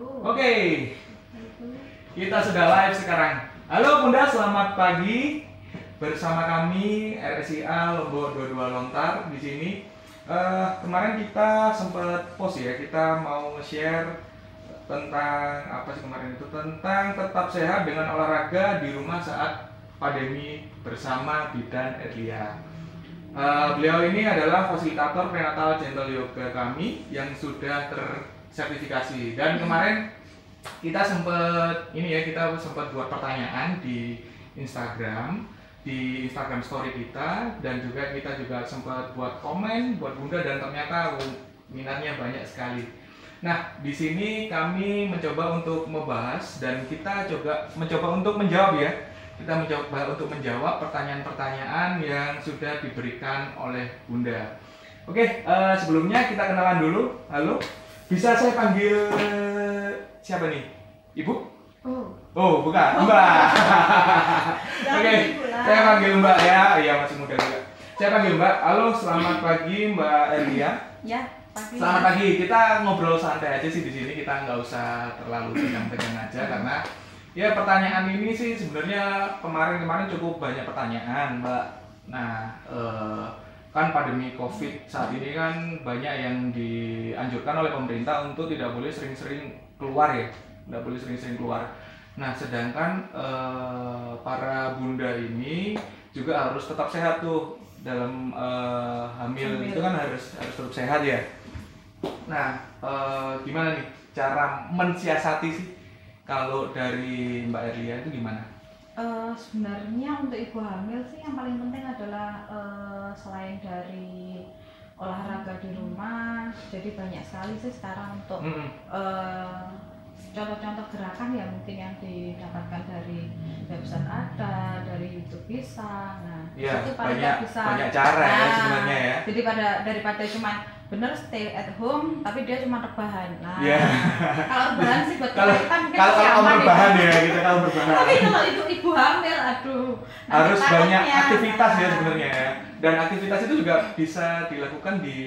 Oke, kita sudah live sekarang. Halo Bunda, selamat pagi. Bersama kami RSIA Lombok 22 Lontar di sini. Eh, kemarin kita sempat post ya, kita mau nge-share tentang apa sih kemarin itu tentang tetap sehat dengan olahraga di rumah saat pandemi bersama Bidan Erlia. Eh, beliau ini adalah fasilitator prenatal gentle yoga kami yang sudah tersertifikasi dan kemarin kita sempat ini ya kita sempat buat pertanyaan di Instagram di Instagram story kita dan juga kita juga sempat buat komen buat bunda dan ternyata minatnya banyak sekali. Nah di sini kami mencoba untuk membahas dan kita coba mencoba untuk menjawab ya kita mencoba untuk menjawab pertanyaan-pertanyaan yang sudah diberikan oleh bunda. Oke eh, sebelumnya kita kenalan dulu. Halo bisa saya panggil siapa nih? Ibu? Oh, Oh, bukan, Mbak. jangan Oke, lah. saya panggil Mbak ya. Iya, masih muda juga. Saya panggil Mbak. Halo, selamat pagi Mbak Elia. Ya, pagi. Selamat pagi. Kita ngobrol santai aja sih di sini. Kita nggak usah terlalu tegang-tegang aja karena ya pertanyaan ini sih sebenarnya kemarin-kemarin cukup banyak pertanyaan, Mbak. Nah, eh, kan pandemi COVID saat ini kan banyak yang dianjurkan oleh pemerintah untuk tidak boleh sering-sering keluar ya, tidak boleh sering-sering keluar. Nah, sedangkan eh, para bunda ini juga harus tetap sehat tuh dalam eh, hamil Hamil. itu kan harus harus tetap sehat ya. Nah, eh, gimana nih cara mensiasati sih kalau dari Mbak Erlia itu gimana? Eh, sebenarnya untuk ibu hamil sih yang paling penting adalah eh, selain dari olahraga di rumah, jadi banyak sekali sih sekarang untuk Mm-mm. eh, contoh-contoh gerakan ya mungkin yang didapatkan dari website ada, dari YouTube bisa. Nah, Iya, itu paling banyak bisa. banyak cara ya Nah, sebenarnya ya. Jadi pada daripada cuman bener stay at home tapi dia cuma rebahan. Nah, Iya. kalau rebahan sih buat Kalau kita mungkin kalau masih kalau aman berbahan ya gitu kalau berbahan. Tapi kalau ibu ibu hamil, aduh. harus banyak aktivitas ya Nah, sebenarnya ya. Dan aktivitas itu juga bisa dilakukan di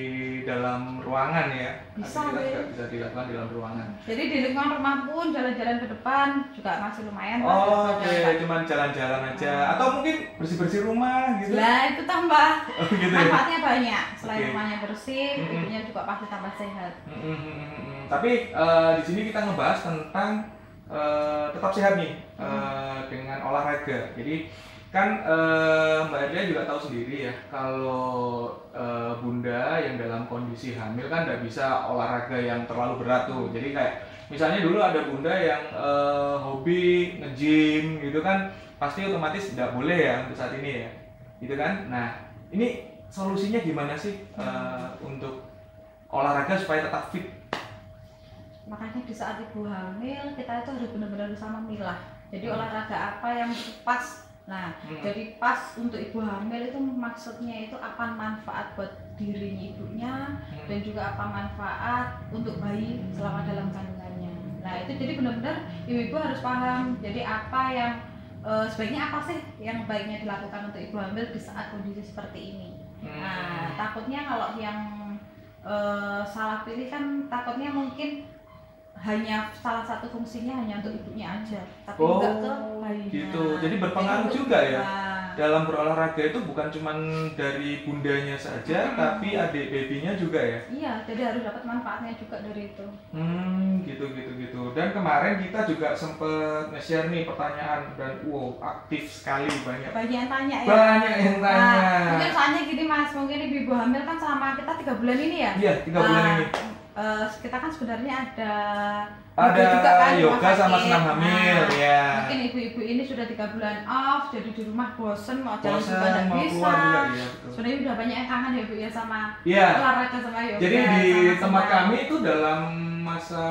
dalam ruangan ya. Bisa, juga bisa dilakukan di dalam ruangan. Jadi di lingkungan rumah pun jalan-jalan ke depan juga masih lumayan. Oh, daripada oke, nggak- cuman jalan-jalan aja atau mungkin bersih-bersih rumah gitu. Lah itu tambah Oh, gitu ya. manfaatnya banyak. Selain Oke. rumahnya bersih, Mm-mm. ibunya juga pasti tambah sehat. Mm, mm, mm, mm, mm. Tapi eh, di sini kita ngebahas tentang eh, tetap sehat nih eh, dengan olahraga. Jadi kan eh, Mbak Erlia juga tahu sendiri ya kalau eh, bunda yang dalam kondisi hamil kan nggak bisa olahraga yang terlalu berat tuh. Jadi kayak misalnya dulu ada bunda yang eh, hobi nge-gym gitu kan pasti otomatis nggak boleh ya untuk saat ini ya, gitu kan? Nah ini solusinya gimana sih eh, untuk olahraga supaya tetap fit? Makanya di saat ibu hamil kita itu harus benar-benar bisa memilah. Jadi Hmm. olahraga apa yang pas. Nah, Hmm. jadi pas untuk ibu hamil itu maksudnya itu apa manfaat buat dirinya ibunya Hmm. dan juga apa manfaat untuk bayi selama dalam kandungannya. Nah itu jadi benar-benar ibu-ibu harus paham. Jadi apa yang eh, sebaiknya apa sih yang baiknya dilakukan untuk ibu hamil di saat kondisi seperti ini. Hmm. Nah takutnya kalau yang eh, salah pilih kan takutnya mungkin hanya salah satu fungsinya hanya untuk ibunya aja, tapi Oh, enggak ke bayinya. gitu. Jadi berpengaruh Jadi juga ya? Nah, dalam berolahraga itu bukan cuman dari bundanya saja, Hmm. tapi adik babynya juga ya. Iya, jadi harus dapat manfaatnya juga dari itu. Hmm, gitu gitu gitu. Dan kemarin kita juga sempet nge-share nih pertanyaan dan wow aktif sekali banyak. Banyak yang tanya ya. Banyak yang tanya. Nah, mungkin soalnya gini mas, mungkin ibu-ibu hamil kan selama kita tiga bulan ini ya. Iya tiga bulan Nah, ini. Eh, kita kan sebenarnya ada Ada juga kan, yoga sama senam hamil Nah, ya. Mungkin ibu-ibu ini sudah tiga bulan off, jadi di rumah bosen mau jalan Bosan juga nggak mau bisa. juga ya betul. Sebenarnya udah banyak yang kangen ya bu ya sama Iya. olahraga sama yoga. Jadi di tempat senam. kami itu dalam masa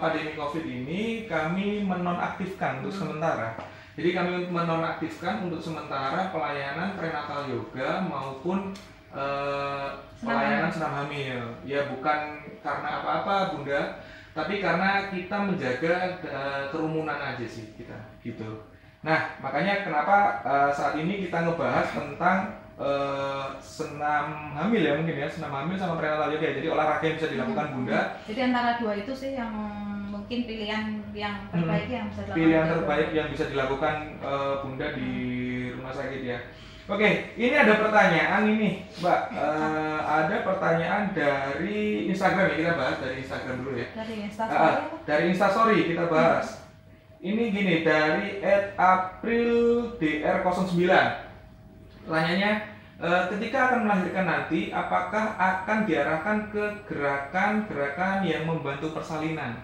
pandemi COVID ini kami menonaktifkan untuk Hmm. sementara. Jadi kami menonaktifkan untuk sementara pelayanan prenatal yoga maupun eh, pelayanan senam hamil. Ya bukan karena apa-apa bunda, tapi karena kita menjaga eh, kerumunan aja sih kita gitu. Nah makanya kenapa eh, saat ini kita ngebahas tentang eh, senam hamil ya mungkin ya senam hamil sama prenatal yoga. Jadi olahraga yang bisa dilakukan Hmm. bunda. Jadi antara dua itu sih yang mungkin pilihan yang terbaik yang bisa dilakukan Hmm. pilihan untuk terbaik yang bisa dilakukan eh, bunda di rumah sakit ya oke ini ada pertanyaan ini mbak. Eh, ada pertanyaan dari Instagram ya kita bahas dari Instagram dulu ya. Dari Ah, instastory dari Instastory kita bahas. Ini gini dari @aprildr09 pertanyaannya eh, ketika akan melahirkan nanti apakah akan diarahkan ke gerakan-gerakan yang membantu persalinan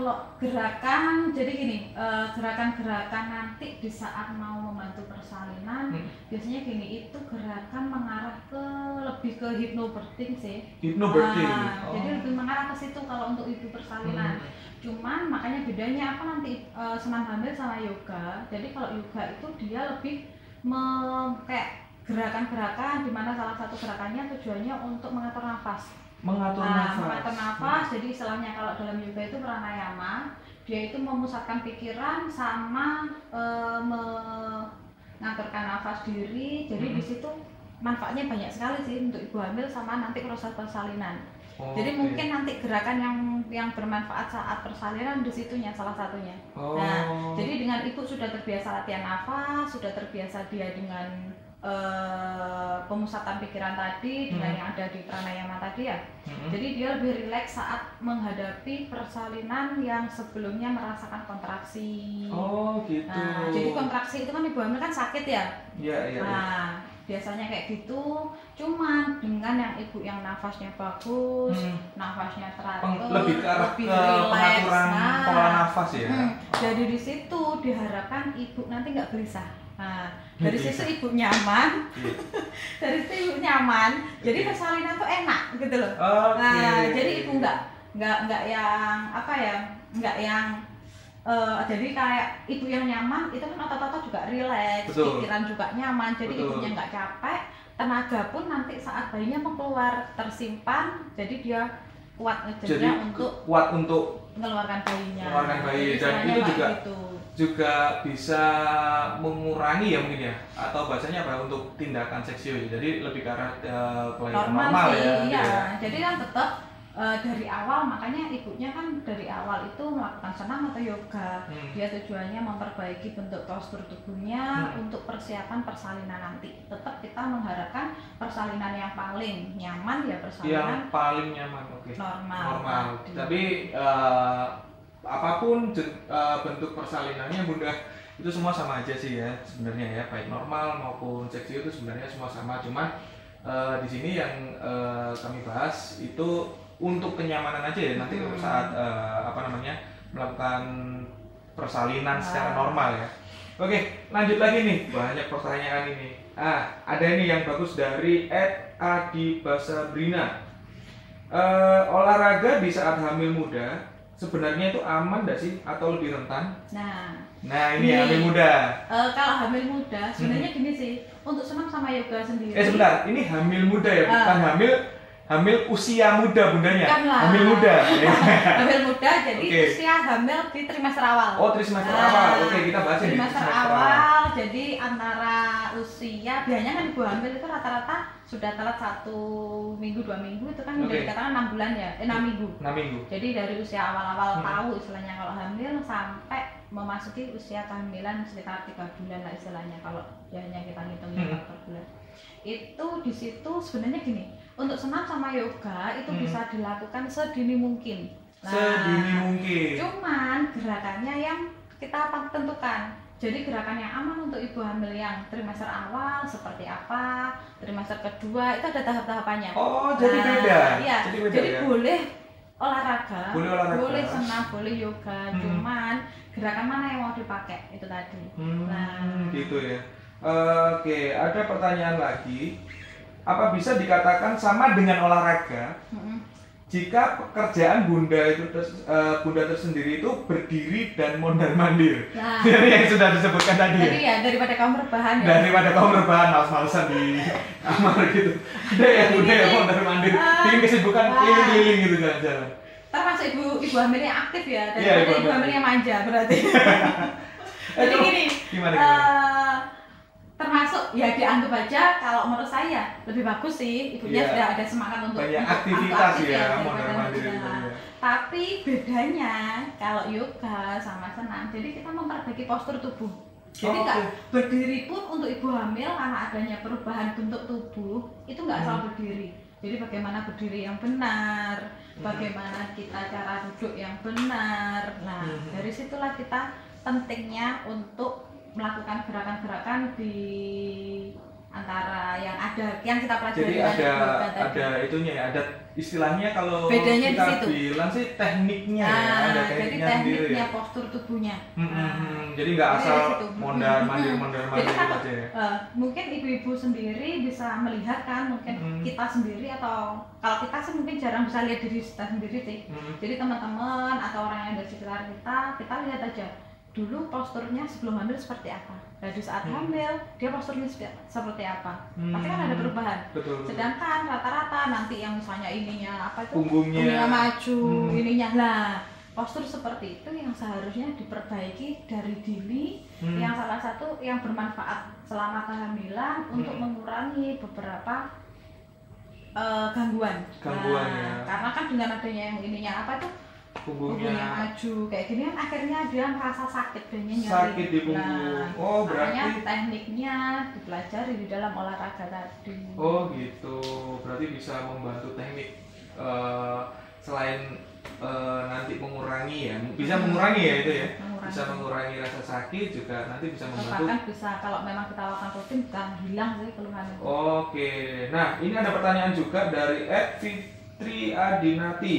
Kalau gerakan, jadi gini, eh, gerakan-gerakan nanti di saat mau membantu persalinan, Hmm. biasanya gini, itu gerakan mengarah ke lebih ke hypnobirthing sih. Hypnobirthing. Nah, Oh. Jadi lebih mengarah ke situ kalau untuk ibu persalinan. Hmm. Cuman makanya bedanya apa nanti eh, senam hamil sama yoga. Jadi kalau yoga itu dia lebih me- kayak gerakan-gerakan di mana salah satu gerakannya tujuannya untuk mengatur nafas. Mengatur Nah, nafas. mengatur nafas, jadi istilahnya kalau dalam yoga itu pranayama, dia itu memusatkan pikiran sama eh, mengaturkan nafas diri. Jadi Hmm. di situ manfaatnya banyak sekali sih untuk ibu hamil sama nanti proses persalinan. Oh, Jadi oke. mungkin nanti gerakan yang yang bermanfaat saat persalinan di situnya salah satunya. Oh. Nah, jadi dengan ibu sudah terbiasa latihan nafas, sudah terbiasa dia dengan eh, pemusatan pikiran tadi dengan Hmm. yang ada di pranayama tadi ya. Mm-mm. Jadi dia lebih rileks saat menghadapi persalinan yang sebelumnya merasakan kontraksi. Oh gitu. Nah, jadi kontraksi itu kan ibu hamil kan sakit ya. Iya iya. iya. Nah, biasanya kayak gitu. Cuman dengan yang ibu yang nafasnya bagus, Hmm. nafasnya Peng- teratur, lebih ke arah ke rileks. pengaturan Nah, pola nafas ya. Hmm, Jadi di situ diharapkan ibu nanti nggak gelisah. Nah, dari gelisah. situ ibu nyaman, Iya. dari situ ibu nyaman. Jadi persalinan tuh enak gitu loh. Oke. Nah, jadi ibu nggak nggak nggak yang apa ya, nggak yang eh, jadi kayak ibu yang nyaman itu kan otot-otot juga rileks, pikiran juga nyaman. Jadi Betul. ibunya nggak capek, tenaga pun nanti saat bayinya mau keluar tersimpan, jadi dia kuat ngejarnya untuk kuat untuk mengeluarkan bayinya. Mengeluarkan bayi, dan itu juga gitu. Juga bisa mengurangi ya mungkin ya atau bahasanya apa untuk tindakan seksual ya. jadi lebih ke arah kelainan normal, normal, sih, ya, iya. gitu ya. Jadi kan tetap eh, dari awal makanya ibunya kan dari awal itu melakukan senam atau yoga. Hmm. Dia tujuannya memperbaiki bentuk postur tubuhnya Hmm. untuk persiapan persalinan nanti. Tetap kita mengharapkan persalinan yang paling nyaman ya yang persalinan paling nyaman oke normal. normal tadi. tapi eh, apa pun eh, bentuk persalinannya bunda itu semua sama aja sih ya sebenarnya ya baik normal maupun seksi itu sebenarnya semua sama cuman eh, di sini yang eh, kami bahas itu untuk kenyamanan aja ya nanti Hmm. saat eh, apa namanya melakukan persalinan secara Ah. normal ya oke lanjut lagi nih banyak pertanyaan ini ah ada ini yang bagus dari Ed Adi Basabrina olahraga di saat hamil muda sebenarnya itu aman nggak sih atau lebih rentan? Nah, Nah ini Nih. hamil muda. eh, kalau hamil muda sebenarnya gini sih, untuk senam sama yoga sendiri. Hmm. Eh sebentar, ini hamil muda ya, bukan Ah. hamil hamil usia muda bundanya. Bukan lah. Hamil muda. hamil muda jadi Oke. usia hamil di trimester awal. Oh trimester Nah, awal. Oke kita bahas ini trimester awal jadi antara usia biasanya kan ibu hamil itu rata-rata sudah telat satu minggu dua minggu itu kan Oke. dikatakan enam bulan ya eh, enam minggu 6 minggu. jadi dari usia awal-awal Hmm. tahu istilahnya kalau hamil sampai memasuki usia kehamilan sekitar tiga bulan lah istilahnya kalau biasanya kita ngitungnya Hmm. kalau per bulan itu di situ sebenarnya gini untuk senam sama yoga itu Hmm. bisa dilakukan sedini mungkin Nah, Sedini mungkin. Cuman gerakannya yang kita tentukan. Jadi gerakan yang aman untuk ibu hamil yang trimester awal seperti apa, trimester kedua itu ada tahap-tahapannya. Oh jadi Nah, beda. Iya. Jadi beda Jadi ya. boleh olahraga, Boleh olahraga. boleh senam, boleh yoga. Hmm. Cuman gerakan mana yang mau dipakai itu tadi. Hmm, Nah. gitu ya. Oke, ada pertanyaan lagi. Apa bisa dikatakan sama dengan olahraga Mm-mm. Jika pekerjaan bunda itu eh, bunda tersendiri itu berdiri dan mondar mandir Nah, dari yang sudah disebutkan tadi ya ya daripada kamu rebahan ya. daripada kamu rebahan males-malesan di kamar gitu ada ya bunda yang mondar mandir Ah. bikin kesibukan Ah. keliling-keliling gitu jalan-jalan termasuk ibu ibu hamil yang aktif ya Iya, daripada ibu ibu, hamil. hamil yang manja berarti. Eh, Jadi gini, gimana gimana eh, termasuk ya dianggap aja kalau menurut saya lebih bagus sih ibunya Iya. sudah ada semangat untuk banyak untuk aktivitas ya ibunya. ya. Tapi bedanya kalau yoga sama senam, jadi kita memperbaiki postur tubuh. Jadi Oh, oke. berdiri pun untuk ibu hamil karena adanya perubahan bentuk tubuh itu nggak Hmm. selalu berdiri. Jadi bagaimana berdiri yang benar, Hmm. bagaimana kita cara duduk yang benar. Nah Hmm. dari situlah kita pentingnya untuk melakukan gerakan-gerakan di antara yang ada yang kita pelajari Jadi ada ada itunya ya, ada istilahnya kalau Bedanya di kita situ. bilang sih tekniknya ya, Nah, ada jadi tekniknya sendiri tekniknya ya. postur tubuhnya. Hmm, hmm, Nah, hmm. Jadi nggak asal dari situ. mondar mandir Hmm. mondar mandir aja ya. eh, mungkin ibu-ibu sendiri bisa melihat kan, mungkin Hmm. kita sendiri atau kalau kita sih mungkin jarang bisa lihat diri kita sendiri sih. Hmm. Jadi teman-teman atau orang yang ada di sekitar kita, kita lihat aja dulu posturnya sebelum hamil seperti apa. Nah di saat Hmm. hamil dia posturnya sepe- seperti apa. Pasti kan Hmm. ada perubahan. Betul. Sedangkan rata-rata nanti yang misalnya ininya apa itu Punggungnya. punggungnya maju, Hmm. ininya lah postur seperti itu yang seharusnya diperbaiki dari dini Hmm. yang salah satu yang bermanfaat selama kehamilan untuk Hmm. mengurangi beberapa eh, gangguan. Gangguan, Nah, ya. Karena kan dengan adanya yang ininya apa tuh punggungnya maju kayak gini kan akhirnya dia merasa sakit kayaknya nyeri. sakit di punggung. Nah, oh berarti tekniknya dipelajari di dalam olahraga tadi. oh gitu. Berarti bisa membantu teknik eh, selain eh, nanti mengurangi ya, bisa Hmm. mengurangi ya itu ya. Mengurangi. Bisa mengurangi rasa sakit juga nanti bisa membantu bahkan bisa kalau memang kita lakukan rutin bisa hilang sih keluhan itu. Oke, nah ini ada pertanyaan juga dari Ed Fitri Adinati.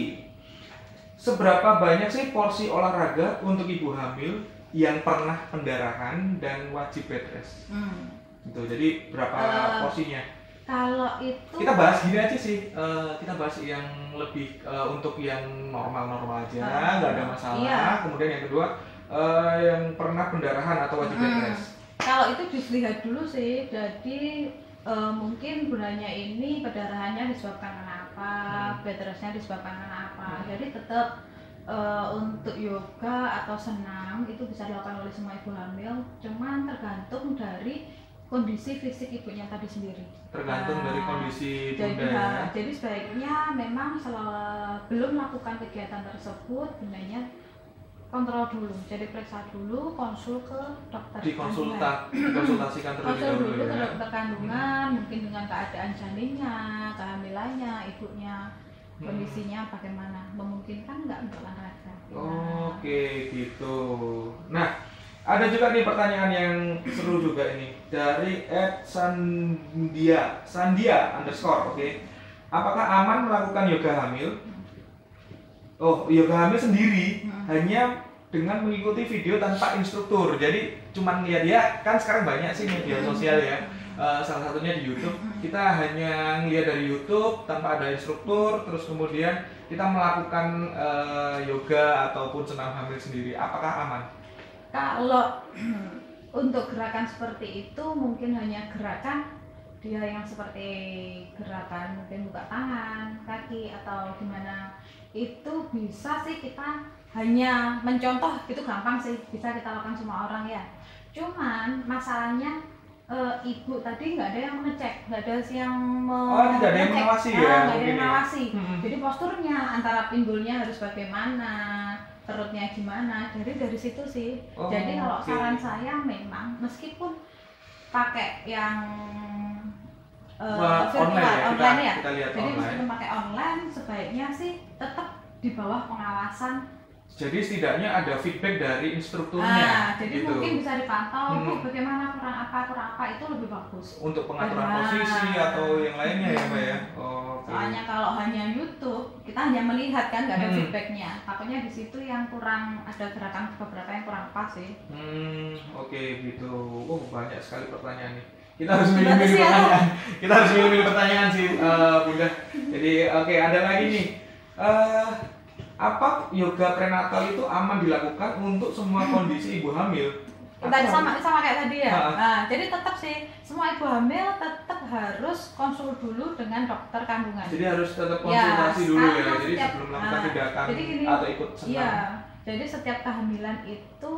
Seberapa banyak sih porsi olahraga untuk ibu hamil yang pernah pendarahan dan wajib bed rest? Hmm. Gitu. Jadi berapa Eh, porsinya? Kalau itu Kita bahas gini aja sih. eh, kita bahas yang lebih eh, untuk yang normal-normal aja, Ah, nggak ada masalah. iya. Kemudian yang kedua eh, yang pernah pendarahan atau wajib bed Hmm. rest. kalau itu dilihat dulu sih. Jadi eh, mungkin gunanya ini perdarahannya disebabkan karena apa, Hmm. bed restnya disebabkan karena apa. Hmm. Jadi tetap eh, untuk yoga atau senam itu bisa dilakukan oleh semua ibu hamil. Cuman tergantung dari kondisi fisik ibunya tadi sendiri. Tergantung Ah, dari kondisi Jadi, bunda ya. ha, jadi sebaiknya memang selalu belum melakukan kegiatan tersebut, gunanya kontrol dulu. Jadi periksa dulu, konsul ke dokter. dikonsulta dikonsultasikan kandungan. terlebih Konsul dahulu dulu ke ya. dokter kandungan, mungkin dengan keadaan janinnya, kehamilannya, ibunya, Hmm. kondisinya bagaimana, memungkinkan nggak untuk olahraga. Oke gitu. Nah ada juga nih pertanyaan yang seru juga ini dari Ed Sandia Sandia underscore oke. Apakah aman melakukan yoga hamil? Oh yoga hamil sendiri Hmm. hanya dengan mengikuti video tanpa instruktur. Jadi cuman lihat ya kan sekarang banyak sih media sosial ya. Eh, salah satunya di YouTube. Kita hanya ngeliat dari YouTube tanpa ada instruktur, terus kemudian kita melakukan eh, yoga ataupun senam hamil sendiri. Apakah aman? Kalau untuk gerakan seperti itu mungkin hanya gerakan dia yang seperti gerakan mungkin buka tangan, kaki atau gimana itu bisa sih kita hanya mencontoh itu gampang sih bisa kita lakukan semua orang ya. Cuman masalahnya eh, ibu tadi nggak ada yang mengecek, nggak ada yang me- Oh, tidak ada yang mengecek. mengawasi Ah, ya, nggak ada yang ya. mengawasi. Hmm. Jadi posturnya antara pinggulnya harus bagaimana, perutnya gimana. Jadi dari situ sih. Oh, Jadi kalau oke. saran saya memang meskipun pakai yang virtual, online ya, kita, online ya. kita lihat Jadi online. meskipun pakai online sebaiknya sih tetap di bawah pengawasan. Jadi setidaknya ada feedback dari instrukturnya. Ah, jadi gitu. mungkin bisa dipantau Hmm. bagaimana kurang apa kurang apa itu lebih bagus. Untuk pengaturan Benar. posisi atau yang lainnya ya, Mbak ya. Oh, Oke. Soalnya kalau hanya YouTube, kita hanya melihat kan nggak ada Hmm. feedbacknya. Takutnya di situ yang kurang ada gerakan beberapa yang kurang pas sih. Hmm, oke gitu. Oh, banyak sekali pertanyaan nih. Kita harus milih-milih ya. pertanyaan. Kita harus milih-milih pertanyaan sih, eh, Bunda. Jadi, oke, ada lagi nih. Eh, apa yoga prenatal itu aman dilakukan untuk semua kondisi ibu hamil? Tadi sama sama kayak tadi ya. Ha. Nah, jadi tetap sih semua ibu hamil tetap harus konsul dulu dengan dokter kandungan. Jadi harus tetap Ya, konsultasi dulu ya. Jadi setiap- sebelum melakukan nah, tindakan jadi gini, atau ikut senam. Iya. Jadi setiap kehamilan itu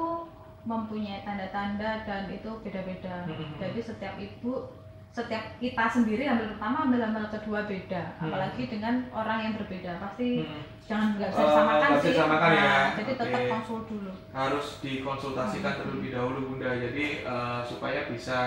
mempunyai tanda-tanda dan itu beda-beda. Mhm. Jadi setiap ibu setiap kita sendiri hamil pertama hamil hamil kedua beda Hmm. apalagi dengan orang yang berbeda pasti Mm-mm. jangan nggak bisa Oh, disamakan bisa sih disamakan ya. Nah, jadi tetap Oke. konsul dulu harus dikonsultasikan terlebih dahulu bunda jadi eh, supaya bisa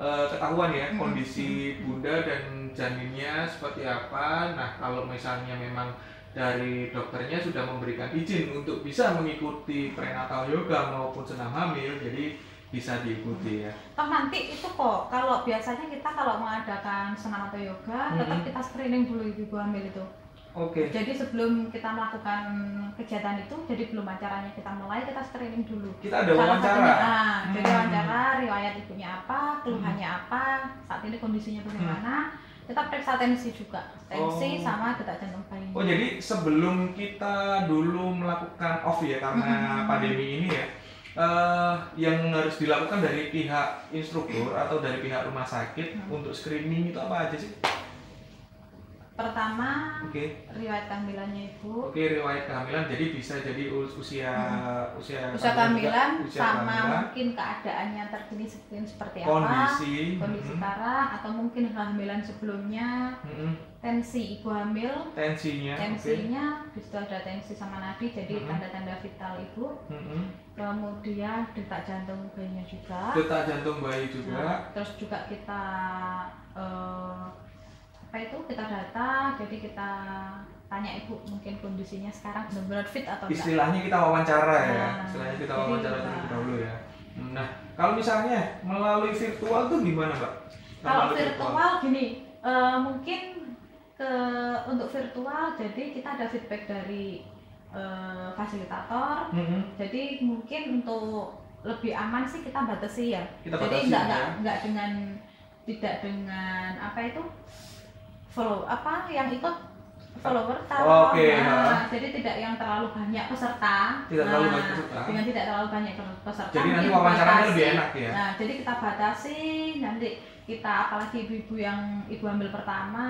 eh, ketahuan ya kondisi bunda dan janinnya seperti apa nah kalau misalnya memang dari dokternya sudah memberikan izin untuk bisa mengikuti prenatal yoga maupun senam hamil jadi bisa diikuti ya. Toh nanti itu kok kalau biasanya kita kalau mengadakan senam atau yoga tetap Mm-mm. kita screening dulu ibu hamil itu. Oke. Jadi sebelum kita melakukan kegiatan itu jadi belum acaranya kita mulai kita screening dulu. Kita ada Salah wawancara. satunya, ah, jadi Hmm. wawancara riwayat ibunya apa keluhannya apa saat ini kondisinya bagaimana kita periksa tensi juga tensi Oh. sama detak jantung bayi Oh jadi sebelum kita dulu melakukan off ya karena Mhm. pandemi ini ya, eh, yang harus dilakukan dari pihak instruktur atau dari pihak rumah sakit Mhm. untuk screening itu apa aja sih? Pertama Oke, riwayat kehamilannya ibu. Oke riwayat kehamilan jadi bisa jadi us- usia usia Hmm. usia kehamilan kehamilan juga, usia sama kehamilan, mungkin keadaannya terkini seperti seperti apa kondisi, kondisi mhm, sekarang atau mungkin kehamilan sebelumnya. Mhm, tensi ibu hamil. Tensinya, tensinya di situ ada tensi sama nadi jadi tanda-tanda vital ibu. Mhm. kemudian detak jantung bayinya juga. Detak jantung bayi juga, Nah, terus juga kita eh, apa itu kita data jadi kita tanya ibu mungkin kondisinya sekarang benar-benar fit atau enggak istilahnya kita wawancara ya, Nah, istilahnya kita wawancara terlebih dahulu ya. Nah, kalau misalnya melalui virtual tuh gimana, Mbak? kalau Melalui virtual gini eh, mungkin ke untuk virtual jadi kita ada feedback dari eh, fasilitator Mhm. jadi mungkin untuk lebih aman sih kita batasi ya Kita jadi batasi enggak ya. enggak enggak dengan tidak dengan apa itu follow apa yang ikut follower Oh, oke, nah, jadi tidak yang terlalu banyak peserta Tidak terlalu Nah, banyak peserta. dengan tidak terlalu banyak peserta Jadi nanti wawancaranya lebih enak ya. nah jadi kita batasi nanti kita apalagi ibu-ibu yang ibu hamil pertama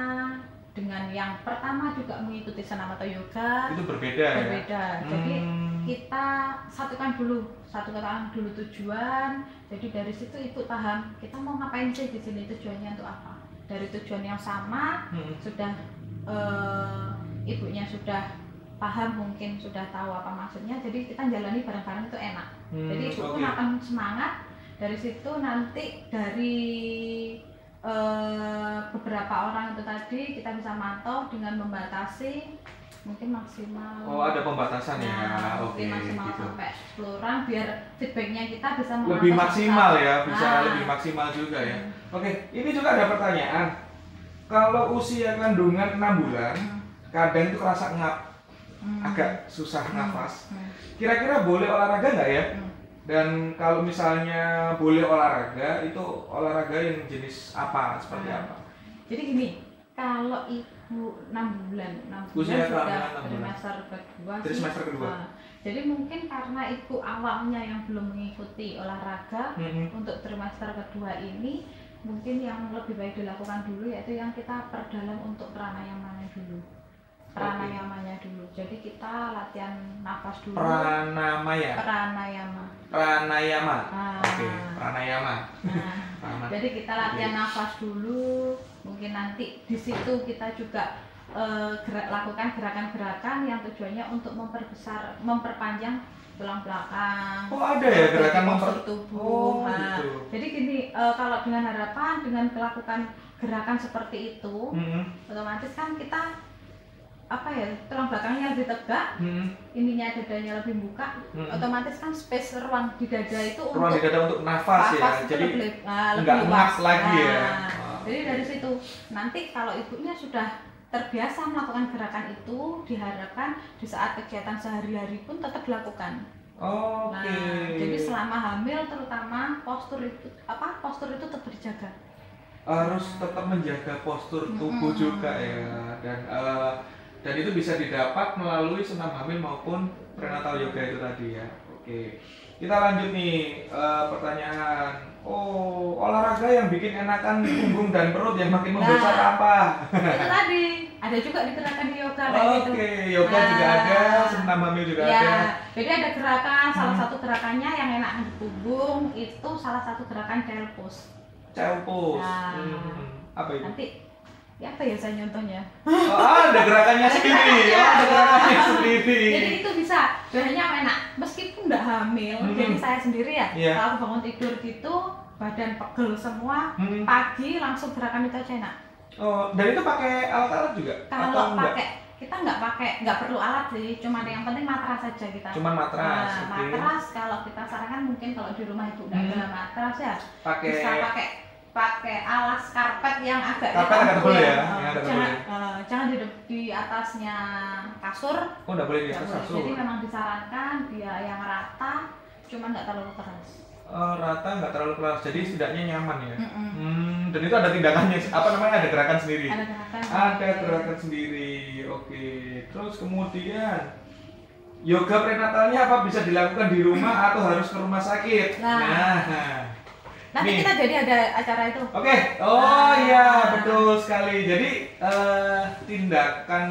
dengan yang pertama juga mengikuti senam atau yoga Itu berbeda, ya. berbeda jadi Hmm. kita satukan dulu satukan dulu tujuan jadi dari situ ibu paham kita mau ngapain sih di sini tujuannya untuk apa dari tujuan yang sama Hmm. sudah eh, ibunya sudah paham mungkin sudah tahu apa maksudnya jadi kita jalani bareng-bareng itu enak Hmm, jadi ibu pun oke. akan semangat dari situ nanti dari eh, beberapa orang itu tadi kita bisa mantau dengan membatasi mungkin maksimal Oh, ada pembatasan ya. Nah, Oke, mungkin maksimal gitu. sampai 10 orang biar feedbacknya kita bisa Lebih maksimal kita. ya, bisa Ah. lebih maksimal juga ya. Hmm. Oke, ini juga ada pertanyaan. Kalau usia kandungan 6 bulan, Hmm. kadang itu kerasa ngap, Hmm. agak susah Hmm. nafas. Hmm. Kira-kira boleh olahraga nggak ya? Hmm. Dan kalau misalnya boleh olahraga, itu olahraga yang jenis apa? Seperti Hmm. apa? Jadi gini, kalau ibu 6 bulan, 6 bulan Usia sudah enam trimester kedua kedua. Nah, jadi mungkin karena ibu awalnya yang belum mengikuti olahraga Mhm. untuk trimester kedua ini mungkin yang lebih baik dilakukan dulu yaitu yang kita perdalam untuk pranayamanya dulu. Pranayamanya dulu. Jadi kita latihan nafas dulu. Pranamaya, Pranayama. pranayama. Ah. Oke, pranayama. Nah, jadi kita latihan nafas dulu. Mungkin nanti di situ kita juga eh, gerak, lakukan gerakan-gerakan yang tujuannya untuk memperbesar, memperpanjang tulang belakang. Oh ada ya gerakan memper tubuh. Oh, Nah, gitu. Jadi gini, eh, kalau dengan harapan dengan melakukan gerakan seperti itu, Mhm. otomatis kan kita apa ya tulang belakangnya lebih tegak, Mhm. ininya dadanya lebih buka, Mhm. otomatis kan space ruang di dada itu Ruang di untuk dada untuk nafas, ya. itu Jadi lebih, ah, lebih nggak luas. lagi ya. Nah, Oh. Jadi dari situ nanti kalau ibunya sudah terbiasa melakukan gerakan itu diharapkan di saat kegiatan sehari-hari pun tetap dilakukan. Oke. Nah, jadi selama hamil terutama postur itu apa postur itu tetap dijaga. harus tetap menjaga postur tubuh Mm-mm. juga ya dan eh, dan itu bisa didapat melalui senam hamil maupun prenatal yoga itu tadi ya oke kita lanjut nih eh, pertanyaan oh olahraga yang bikin enakan punggung dan perut yang makin Nah. membesar apa itu tadi ada juga di gerakan di yoga kayak gitu. oke yoga juga Nah. ada senam hamil juga Ya, ada jadi ada gerakan salah Hmm. satu gerakannya yang enak di punggung itu salah satu gerakan child pose. Nah. Hmm, Apa itu? nanti ya apa ya saya nyontohnya Oh, ada gerakannya sendiri. Oh, ada gerakannya sendiri. jadi itu bisa bahannya enak hamil Hmm. jadi saya sendiri ya Iya. kalau bangun tidur gitu badan pegel semua Hmm. pagi langsung gerakan itu aja enak Oh, dan itu pakai alat-alat juga? Kalau pakai kita nggak pakai nggak perlu alat sih cuma yang penting matras saja kita Cuman matras. Nah, oke. matras kalau kita sarankan mungkin kalau di rumah itu udah Hmm. ada matras ya Pakai bisa pakai pakai alas karpet yang agak Karpet agak tebal ya, Eh, yang agak jangan eh, jangan di, di atasnya kasur Oh, enggak boleh di nggak atas kasur. jadi memang disarankan dia yang rata cuman nggak terlalu keras Eh, rata nggak terlalu keras, jadi setidaknya nyaman ya. Mm-mm. Hmm, dan itu ada tindakannya, apa namanya ada gerakan sendiri. ada gerakan Ada gerakan sendiri, oke. Terus kemudian yoga prenatalnya apa bisa dilakukan di rumah atau harus ke rumah sakit? Nah. Nanti nih. kita jadi ada acara itu Oke, oh Ah. iya betul sekali. Jadi eh, tindakan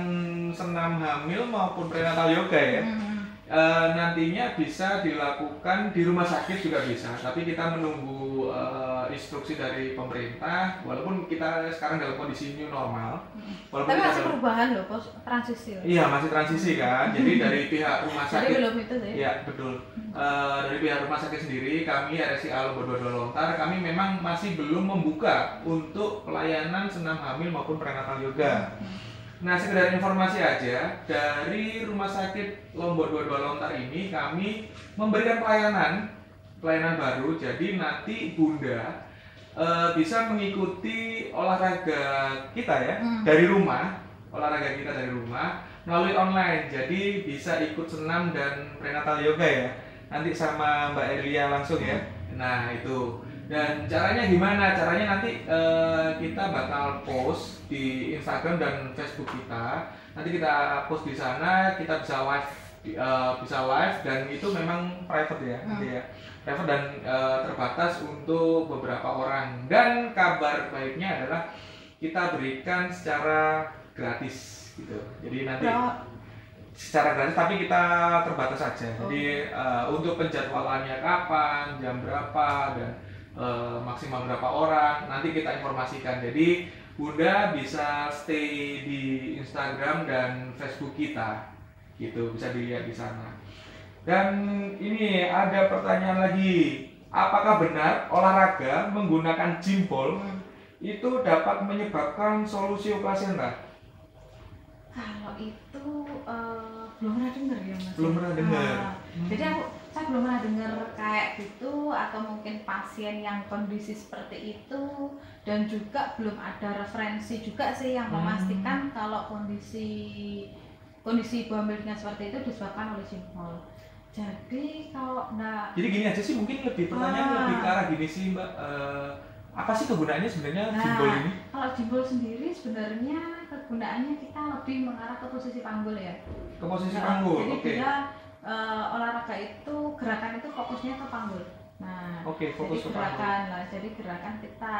senam hamil maupun prenatal yoga ya. Mm-mm. Eh, nantinya bisa dilakukan di rumah sakit juga bisa, tapi kita menunggu eh, instruksi dari pemerintah. Walaupun kita sekarang dalam kondisi new normal, walaupun tapi masih dalam- perubahan loh pos transisi loh. iya masih transisi kan. Jadi dari pihak rumah jadi sakit, belum itu sih ya betul. Eh, dari pihak rumah sakit sendiri, kami RSIA Lobo Dua Lontar, kami memang masih belum membuka untuk pelayanan senam hamil maupun prenatal yoga. Nah, sekedar informasi aja, dari Rumah Sakit Lombok 22 Lontar ini kami memberikan pelayanan pelayanan baru. Jadi nanti Bunda eh, bisa mengikuti olahraga kita ya Hmm. dari rumah, olahraga kita dari rumah melalui online. Jadi bisa ikut senam dan prenatal yoga ya. Nanti sama Mbak Elia langsung ya. Nah, itu. Dan caranya gimana? Caranya nanti eh, kita bakal post di Instagram dan Facebook kita. Nanti kita post di sana, kita bisa live eh, bisa live dan itu memang private ya, nanti ya. Dan eh, terbatas untuk beberapa orang. Dan kabar baiknya adalah kita berikan secara gratis gitu. Jadi nanti Berapa? secara gratis tapi kita terbatas saja. Oh. Jadi eh, untuk penjadwalannya kapan, jam berapa dan eh, maksimal berapa orang nanti kita informasikan. Jadi Bunda bisa stay di Instagram dan Facebook kita. Gitu, bisa dilihat di sana. Dan ini ada pertanyaan lagi. Apakah benar olahraga menggunakan jimpol Hmm. itu dapat menyebabkan solusi plasenta? Kalau itu eh, belum pernah dengar ya mas. Belum pernah dengar. Ah, Jadi aku saya belum pernah dengar kayak gitu atau mungkin pasien yang kondisi seperti itu dan juga belum ada referensi juga sih yang Hmm. memastikan kalau kondisi kondisi ibu hamil dengan seperti itu disebabkan oleh jimpol. Jadi kalau enggak Jadi gini aja sih mungkin lebih pertanyaan Ah. lebih ke arah gini sih Mbak. Eh, apa sih kegunaannya sebenarnya Nah, simbol ini? kalau jimbol sendiri sebenarnya kegunaannya kita lebih mengarah ke posisi panggul ya. Ke posisi Nah, panggul. Jadi Oke. dia eh, olahraga itu gerakan itu fokusnya ke panggul. Nah, Oke, fokus jadi ke gerakan panggul. lah. Jadi gerakan kita.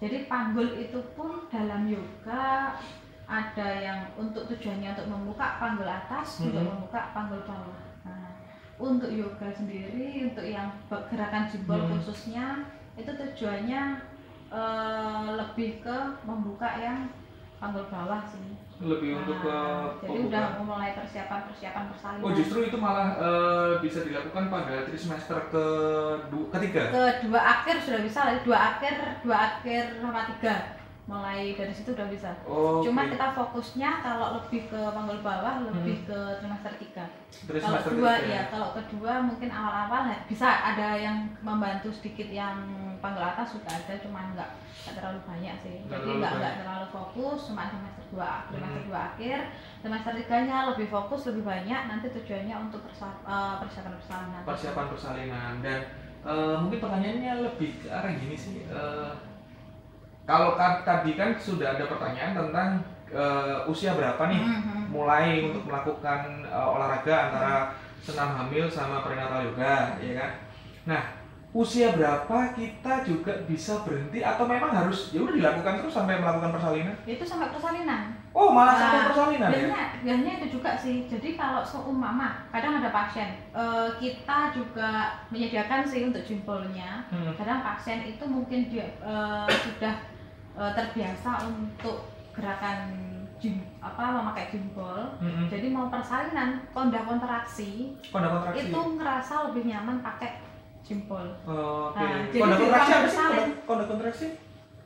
Jadi panggul itu pun dalam yoga ada yang untuk tujuannya untuk membuka panggul atas, untuk Mhm. membuka panggul bawah. Nah, untuk yoga sendiri, untuk yang gerakan jimbol Hmm. khususnya itu tujuannya eh, lebih ke membuka yang panggul bawah sih. Lebih untuk ke Nah, jadi pembukaan. udah mulai persiapan-persiapan persalinan. Oh justru itu malah eh, bisa dilakukan pada trimester ke ketiga. Kedua akhir sudah bisa lah, dua akhir, dua akhir sama tiga. Mulai dari situ udah bisa. Oh, Cuma kita fokusnya kalau lebih ke panggul bawah, lebih ke trimester tiga. Kalau Trimester kedua ketiga. ya, kalau kedua mungkin awal-awal ya, bisa ada yang membantu sedikit yang panggul atas sudah ada, cuma nggak nggak terlalu banyak sih. Nggak Jadi terlalu nggak nggak terlalu fokus, cuma semester dua, trimester Hmm. dua akhir, semester tiganya lebih fokus lebih banyak. Nanti tujuannya untuk persa- eh, persiapan persalinan. persiapan persalinan dan eh, mungkin pertanyaannya lebih ke arah gini sih. eh, kalau ka- tadi kan sudah ada pertanyaan tentang eh, usia berapa nih Mhm. mulai untuk melakukan eh, olahraga antara senam hamil sama prenatal yoga, ya kan? Nah, usia berapa kita juga bisa berhenti atau memang harus ya udah dilakukan terus sampai melakukan persalinan? itu sampai persalinan Oh, malah Nah, sampai persalinan ya? biasanya biasanya itu juga sih jadi kalau seumpama kadang ada pasien eh, kita juga menyediakan sih untuk jempolnya Hmm. kadang pasien itu mungkin dia eh, sudah eh, terbiasa untuk gerakan jim, apa memakai jempol Mm-mm. jadi mau persalinan konda kontraksi Konda kontraksi. itu ngerasa lebih nyaman pakai jempol Oh, Oke. Nah, jadi konda kontraksi apa sih? konda kontraksi?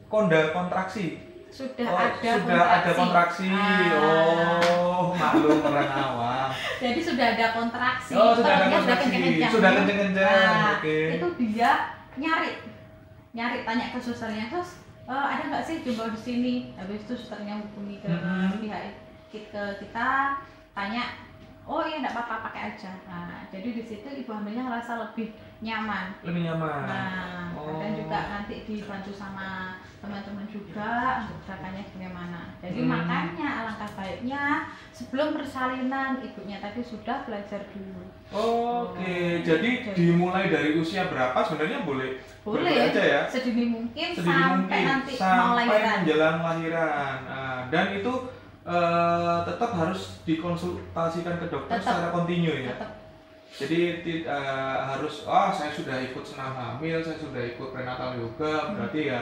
Konda kontraksi. Sudah Oh, ada sudah ada kontraksi. Ah. Oh, maklum orang awam. jadi sudah ada kontraksi Oh, sudah ada kontraksi. kenceng-kenceng. Sudah kenceng-kenceng. Nah, Oke. itu dia nyari nyari tanya ke susternya terus "Eh, ada nggak sih jumlah di sini habis itu susternya hubungi ke Mhm. pihak ke kita tanya oh iya nggak apa-apa pakai aja nah jadi di situ ibu hamilnya ngerasa lebih nyaman Lebih nyaman. nah Oh. juga nanti dibantu sama teman-teman juga gerakannya bagaimana jadi Hmm. makanya alangkah baiknya sebelum persalinan ibunya tadi sudah belajar dulu Oke, jadi dimulai dari usia berapa sebenarnya boleh boleh aja ya. sedini mungkin Sedini sampai mungkin nanti mau sampai lahiran menjelang lahiran. Nah, dan itu eh, tetap harus dikonsultasikan ke dokter Tetap. secara kontinu ya. tetap Jadi eh, harus oh saya sudah ikut senam hamil, saya sudah ikut prenatal yoga, berarti ya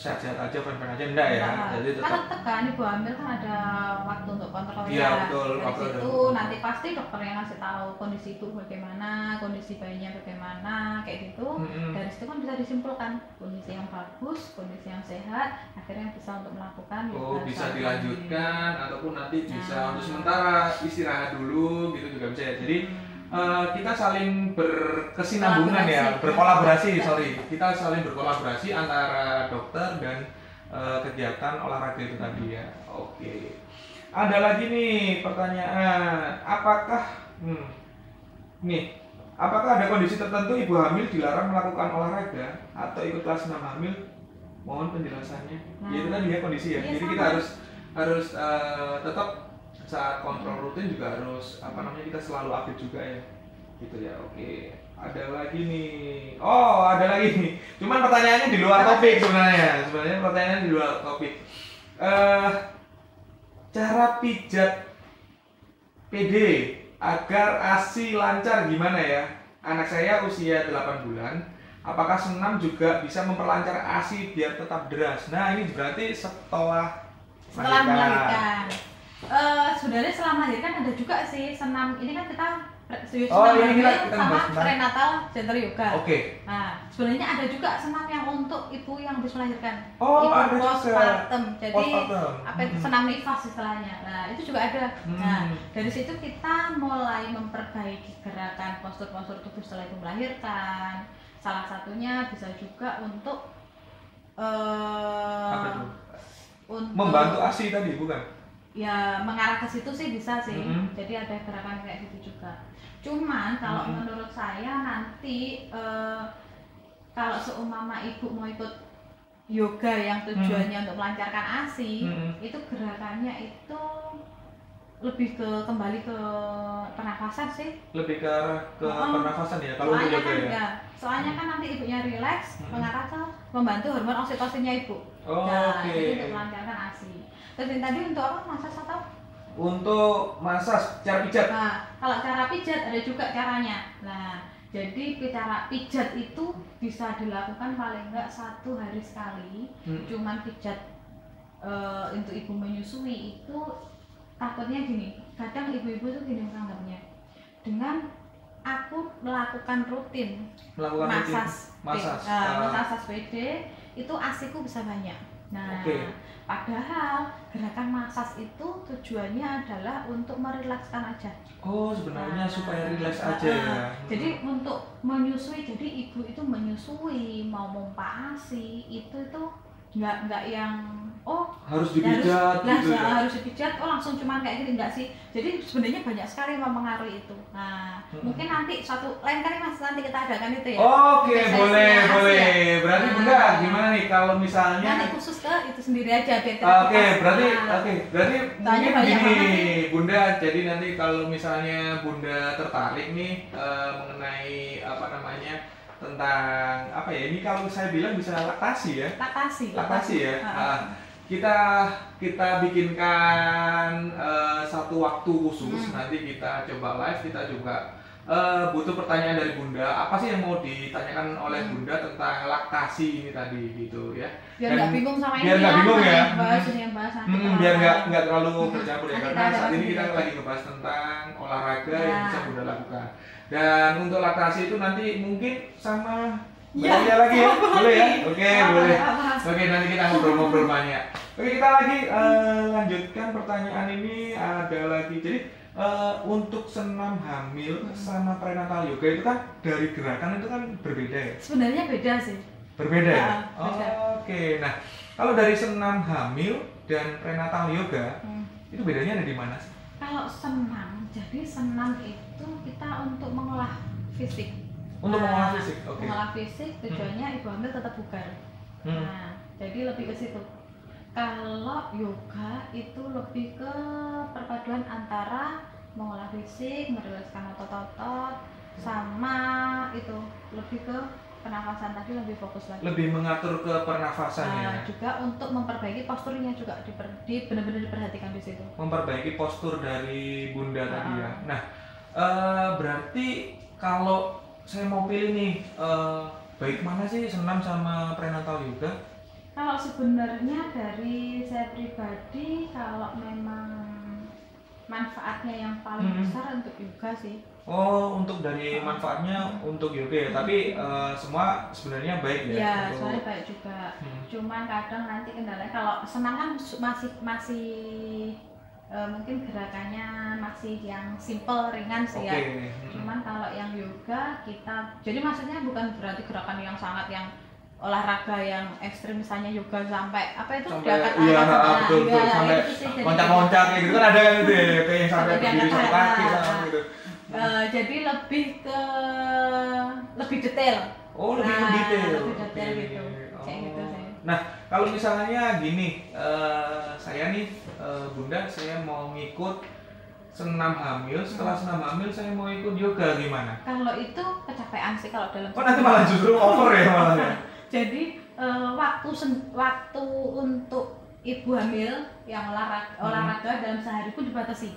sehat-sehat aja, fan-fan aja enggak ya. Nah, Jadi kan tetap tetap kan ibu hamil kan ada waktu untuk kontrol Iya, ya. betul, Dari waktu waktu. nanti pasti dokter yang ngasih tahu kondisi ibu bagaimana, kondisi bayinya bagaimana, kayak gitu. Mm-mm. Dari situ kan bisa disimpulkan kondisi yang bagus, kondisi yang sehat, akhirnya bisa untuk melakukan Oh bisa dilanjutkan ataupun nanti bisa Nah. untuk sementara istirahat dulu gitu juga bisa ya. Jadi Hmm. Eh, kita saling berkesinambungan ya, Kolaborasi. berkolaborasi Ya. sorry. Kita saling berkolaborasi antara dokter dan eh, kegiatan olahraga itu tadi ya. Oke. Ada lagi nih pertanyaan, apakah hmm, nih apakah ada kondisi tertentu ibu hamil dilarang melakukan olahraga atau ikut kelas 6 hamil? Mohon penjelasannya. Nah. Ya itu tadi ya kondisi ya. Iya, Jadi sama. kita harus harus eh, tetap saat kontrol rutin juga harus apa namanya kita selalu update juga ya. Gitu ya. Oke. Ada lagi nih. Oh, ada lagi nih. Cuman pertanyaannya di luar topik sebenarnya. Sebenarnya pertanyaannya di luar topik. Eh cara pijat PD agar ASI lancar gimana ya? Anak saya usia 8 bulan. Apakah senam juga bisa memperlancar ASI biar tetap deras? Nah, ini berarti setelah setelah melahirkan. Eh, sebenarnya setelah melahirkan ada juga sih senam ini kan kita Oh, ini hamil kita- kita sama prenatal gender yoga. Oke. Nah, sebenarnya ada juga senam yang untuk ibu yang habis melahirkan. Oh, ibu ada juga. postpartum. Jadi Postpartum. apa itu Hmm. senam nifas istilahnya. Nah, itu juga ada. Hmm. Nah, dari situ kita mulai memperbaiki gerakan postur-postur tubuh setelah ibu melahirkan. Salah satunya bisa juga untuk eh itu? untuk Membantu ASI tadi bukan? Ya mengarah ke situ sih bisa sih Mhm. jadi ada gerakan kayak gitu juga cuman kalau Mhm. menurut saya nanti eh, kalau seumpama ibu mau ikut yoga yang tujuannya untuk melancarkan asi Mhm. itu gerakannya itu lebih ke kembali ke pernafasan sih Lebih ke arah ke Oh. pernafasan ya kalau soalnya kan ya. ya soalnya kan nanti ibunya rileks Mhm. mengarah ke membantu hormon oksitosinnya ibu Oh, nah Oke. jadi untuk melancarkan asi terus yang tadi untuk apa masas atau Untuk masas cara pijat. Nah, kalau cara pijat ada juga caranya. Nah, jadi cara pijat itu bisa dilakukan paling enggak satu hari sekali. Hmm. Cuman pijat eh, untuk ibu menyusui itu takutnya gini. Kadang ibu-ibu tuh gini menganggapnya. Dengan aku melakukan rutin Melakukan rutin masas, masas. eh, masas PD itu asiku bisa banyak. Nah, Oke. padahal gerakan masas itu tujuannya adalah untuk merilekskan aja. oh, sebenarnya Nah, supaya rileks nah, aja ya. Jadi untuk menyusui, jadi ibu itu menyusui mau mompa asi itu itu nggak nggak yang oh harus harus dipijat lah, gitu ya. harus dipijat oh langsung cuman kayak gini enggak sih jadi sebenarnya banyak sekali yang mempengaruhi itu nah Hmm. mungkin nanti suatu lain kali mas nanti kita adakan itu ya Oke, Sesinya boleh, boleh. Berarti Nah. Bunda gimana nih kalau misalnya nanti khusus ke itu sendiri aja biar Oke, kupas. berarti Nah, oke, berarti Soalnya mungkin gini, Bunda. Jadi nanti kalau misalnya Bunda tertarik nih eh, mengenai apa namanya tentang apa ya? Ini kalau saya bilang bisa laktasi ya. laktasi Laktasi ya. Ah, Ah, kita kita bikinkan eh, satu waktu khusus Hmm. nanti kita coba live kita juga eh, butuh pertanyaan dari bunda apa sih yang mau ditanyakan oleh Hmm. bunda tentang laktasi ini tadi gitu ya biar nggak bingung sama biar ini nggak bingung mana ya. yang bahas ini yang bahas nanti Hmm, biar nggak nggak terlalu Hmm. bercampur ya karena saat ini kita ya. lagi ngebahas tentang olahraga yang Nah. bisa bunda lakukan dan untuk laktasi itu nanti mungkin sama Ya, Mbak lagi ya boleh ya oke Apa boleh ya, bahas. Oke, nanti kita ngobrol-ngobrol banyak. Oke, kita lagi eh, lanjutkan pertanyaan ini ada lagi. Jadi eh, untuk senam hamil sama prenatal yoga itu kan dari gerakan itu kan berbeda ya? sebenarnya beda sih Berbeda ya? Beda. Oke, nah kalau dari senam hamil dan prenatal yoga Hmm. itu bedanya ada di mana sih? kalau senam jadi senam itu kita untuk mengolah fisik Untuk Nah, mengolah fisik, oke. mengolah fisik tujuannya ibu hamil tetap bugar Hmm. nah jadi lebih ke situ kalau yoga itu lebih ke perpaduan antara mengolah fisik meriliskan otot-otot sama itu lebih ke pernafasan tadi lebih fokus lagi Lebih mengatur ke pernafasan ya. Nah, juga untuk memperbaiki posturnya juga diper, di, benar-benar diperhatikan di situ memperbaiki postur dari bunda tadi ya. Ah. Nah, eh, berarti kalau saya mau pilih nih, eh, baik mana sih senam sama prenatal yoga? Kalau sebenarnya dari saya pribadi, kalau memang manfaatnya yang paling Hmm. besar untuk yoga sih. Oh, untuk dari manfaatnya untuk yoga ya, tapi eh, semua sebenarnya baik ya. Iya, untuk- soalnya baik juga. Hmm. Cuman kadang nanti kendalanya kalau senam kan masih masih eh, mungkin gerakannya masih yang simple ringan sih ya. hmm. Cuman kalau yang yoga kita, jadi maksudnya bukan berarti gerakan yang sangat yang olahraga yang ekstrim misalnya yoga sampai apa itu Sampai diangkat iya, angkat, ah, betul, betul, enggak, sampai sih loncat-loncat kayak gitu kan ada yang gitu ya, kayak yang sampai berdiri tangan, kaki gitu. Eh, jadi lebih ke lebih detail. Oh, lebih Nah, detail. lebih detail Oke. gitu. Kayak gitu sih. Nah, kalau misalnya gini, eh, saya nih eh, Bunda, saya mau ngikut senam hamil. Setelah Hmm. senam hamil, saya mau ikut yoga gimana? Kalau itu kecapean sih kalau dalam Oh, nanti malah justru over ya malah ya. Jadi eh, waktu sen- waktu untuk ibu hamil yang olahraga, Hmm. olahraga dalam sehari pun dibatasi.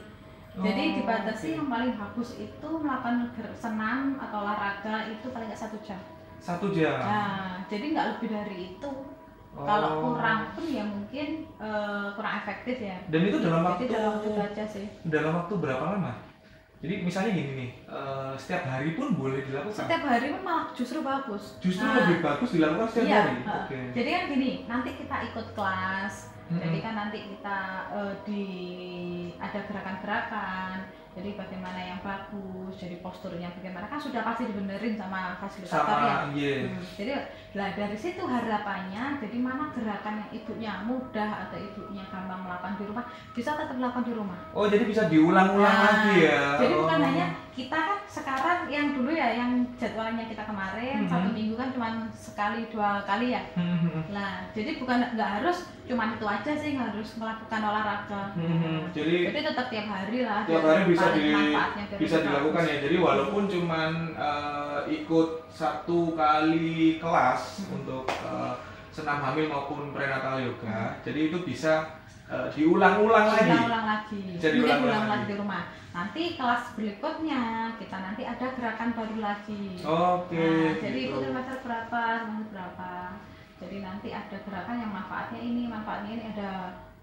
Jadi Oh, dibatasi oke. yang paling bagus itu melakukan senam atau olahraga itu paling nggak satu jam. Satu jam. Nah, jadi nggak lebih dari itu. Oh. Kalau kurang pun ya mungkin eh, kurang efektif ya. Dan itu dalam waktu Jadi dalam waktu aja sih. dalam waktu berapa lama? Jadi misalnya gini nih, eh, setiap hari pun boleh dilakukan. Setiap hari pun malah justru bagus. Justru Nah, lebih bagus dilakukan setiap iya, hari. heeh. Oke. Jadi kan gini, nanti kita ikut kelas, jadi Mm-mm. kan nanti kita eh, di ada gerakan-gerakan, jadi bagaimana yang bagus, jadi posturnya bagaimana kan sudah pasti dibenerin sama fasilitator ya. iya. Hmm, jadi lah dari situ harapannya, jadi mana gerakan yang ibunya mudah atau ibunya gampang melakukan di rumah bisa tetap melakukan di rumah. Oh, jadi bisa diulang-ulang Nah, lagi ya. Jadi Oh. bukan hanya kita kan sekarang yang dulu ya yang jadwalnya kita kemarin Mhm. satu minggu kan cuma sekali dua kali ya. Hmm, Nah jadi bukan nggak harus cuma itu aja sih harus melakukan olahraga. Hmm, jadi Jadi tetap tiap hari lah. tiap hari bisa paling di bisa dilakukan ya jadi walaupun cuman eh, ikut satu kali kelas Hmm. untuk eh, senam hamil maupun prenatal yoga jadi itu bisa eh, diulang-ulang lagi Ulang-ulang lagi. Bisa Mungkin diulang-ulang ulang lagi. lagi di rumah. Nanti kelas berikutnya kita nanti ada gerakan baru lagi. oke Nah, jadi gitu. itu semester berapa, semester berapa. Jadi nanti ada gerakan yang manfaatnya ini, manfaatnya ini ada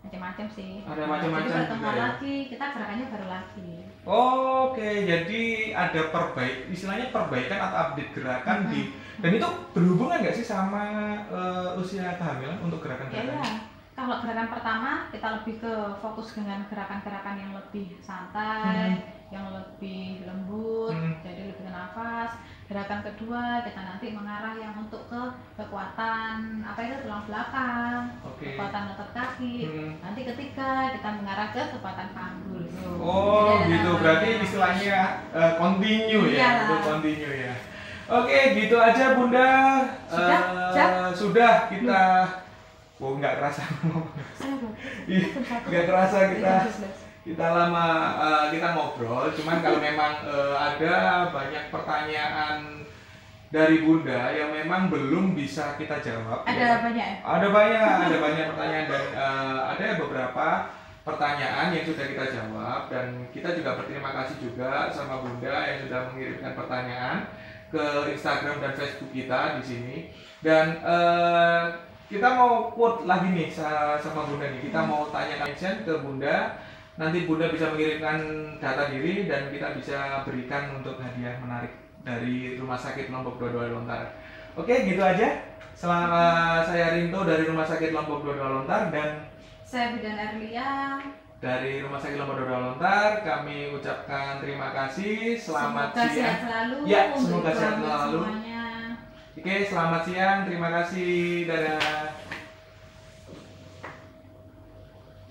macam-macam sih. Ada macam-macam juga ya? lagi, kita gerakannya baru lagi. oke jadi ada perbaik istilahnya perbaikan atau update gerakan Mhm. di dan itu berhubungan nggak sih sama eh, usia kehamilan untuk gerakan-gerakan ya. Kalau gerakan pertama kita lebih ke fokus dengan gerakan-gerakan yang lebih santai, yang lebih lembut, Mhm. jadi lebih nafas. Gerakan kedua kita nanti mengarah yang untuk ke kekuatan apa itu tulang belakang, oke kekuatan otot kaki. Hmm. Nanti ketiga kita mengarah ke kekuatan panggul. Oh Jadi ada gitu, namanya. berarti istilahnya eh, continue ya, Iya. untuk continue ya. Oke, gitu aja Bunda. Sudah? Eh, Sudah? sudah kita. Oh nggak kerasa, satu. nggak kerasa kita 11. Kita lama eh, kita ngobrol. Cuman kalau memang eh, ada banyak pertanyaan dari Bunda yang memang belum bisa kita jawab. Ada ya. banyak ya? Ada banyak, ada banyak pertanyaan dan eh, ada beberapa pertanyaan yang sudah kita jawab dan kita juga berterima kasih juga sama Bunda yang sudah mengirimkan pertanyaan ke Instagram dan Facebook kita di sini dan eh, kita mau quote lagi nih sa- sama Bunda nih kita mau tanya mention ke Bunda nanti Bunda bisa mengirimkan data diri dan kita bisa berikan untuk hadiah menarik dari Rumah Sakit Lombok Dua Lontar oke gitu aja Selama saya Rinto dari Rumah Sakit Lombok Dua Lontar dan Saya Bidan Erlia. dari Rumah Sakit Lombok Dua Lontar kami ucapkan terima kasih. Selamat semoga sehat siang. selalu. Ya, semoga sehat selalu. Semuanya. Oke, selamat siang. Terima kasih. Dadah.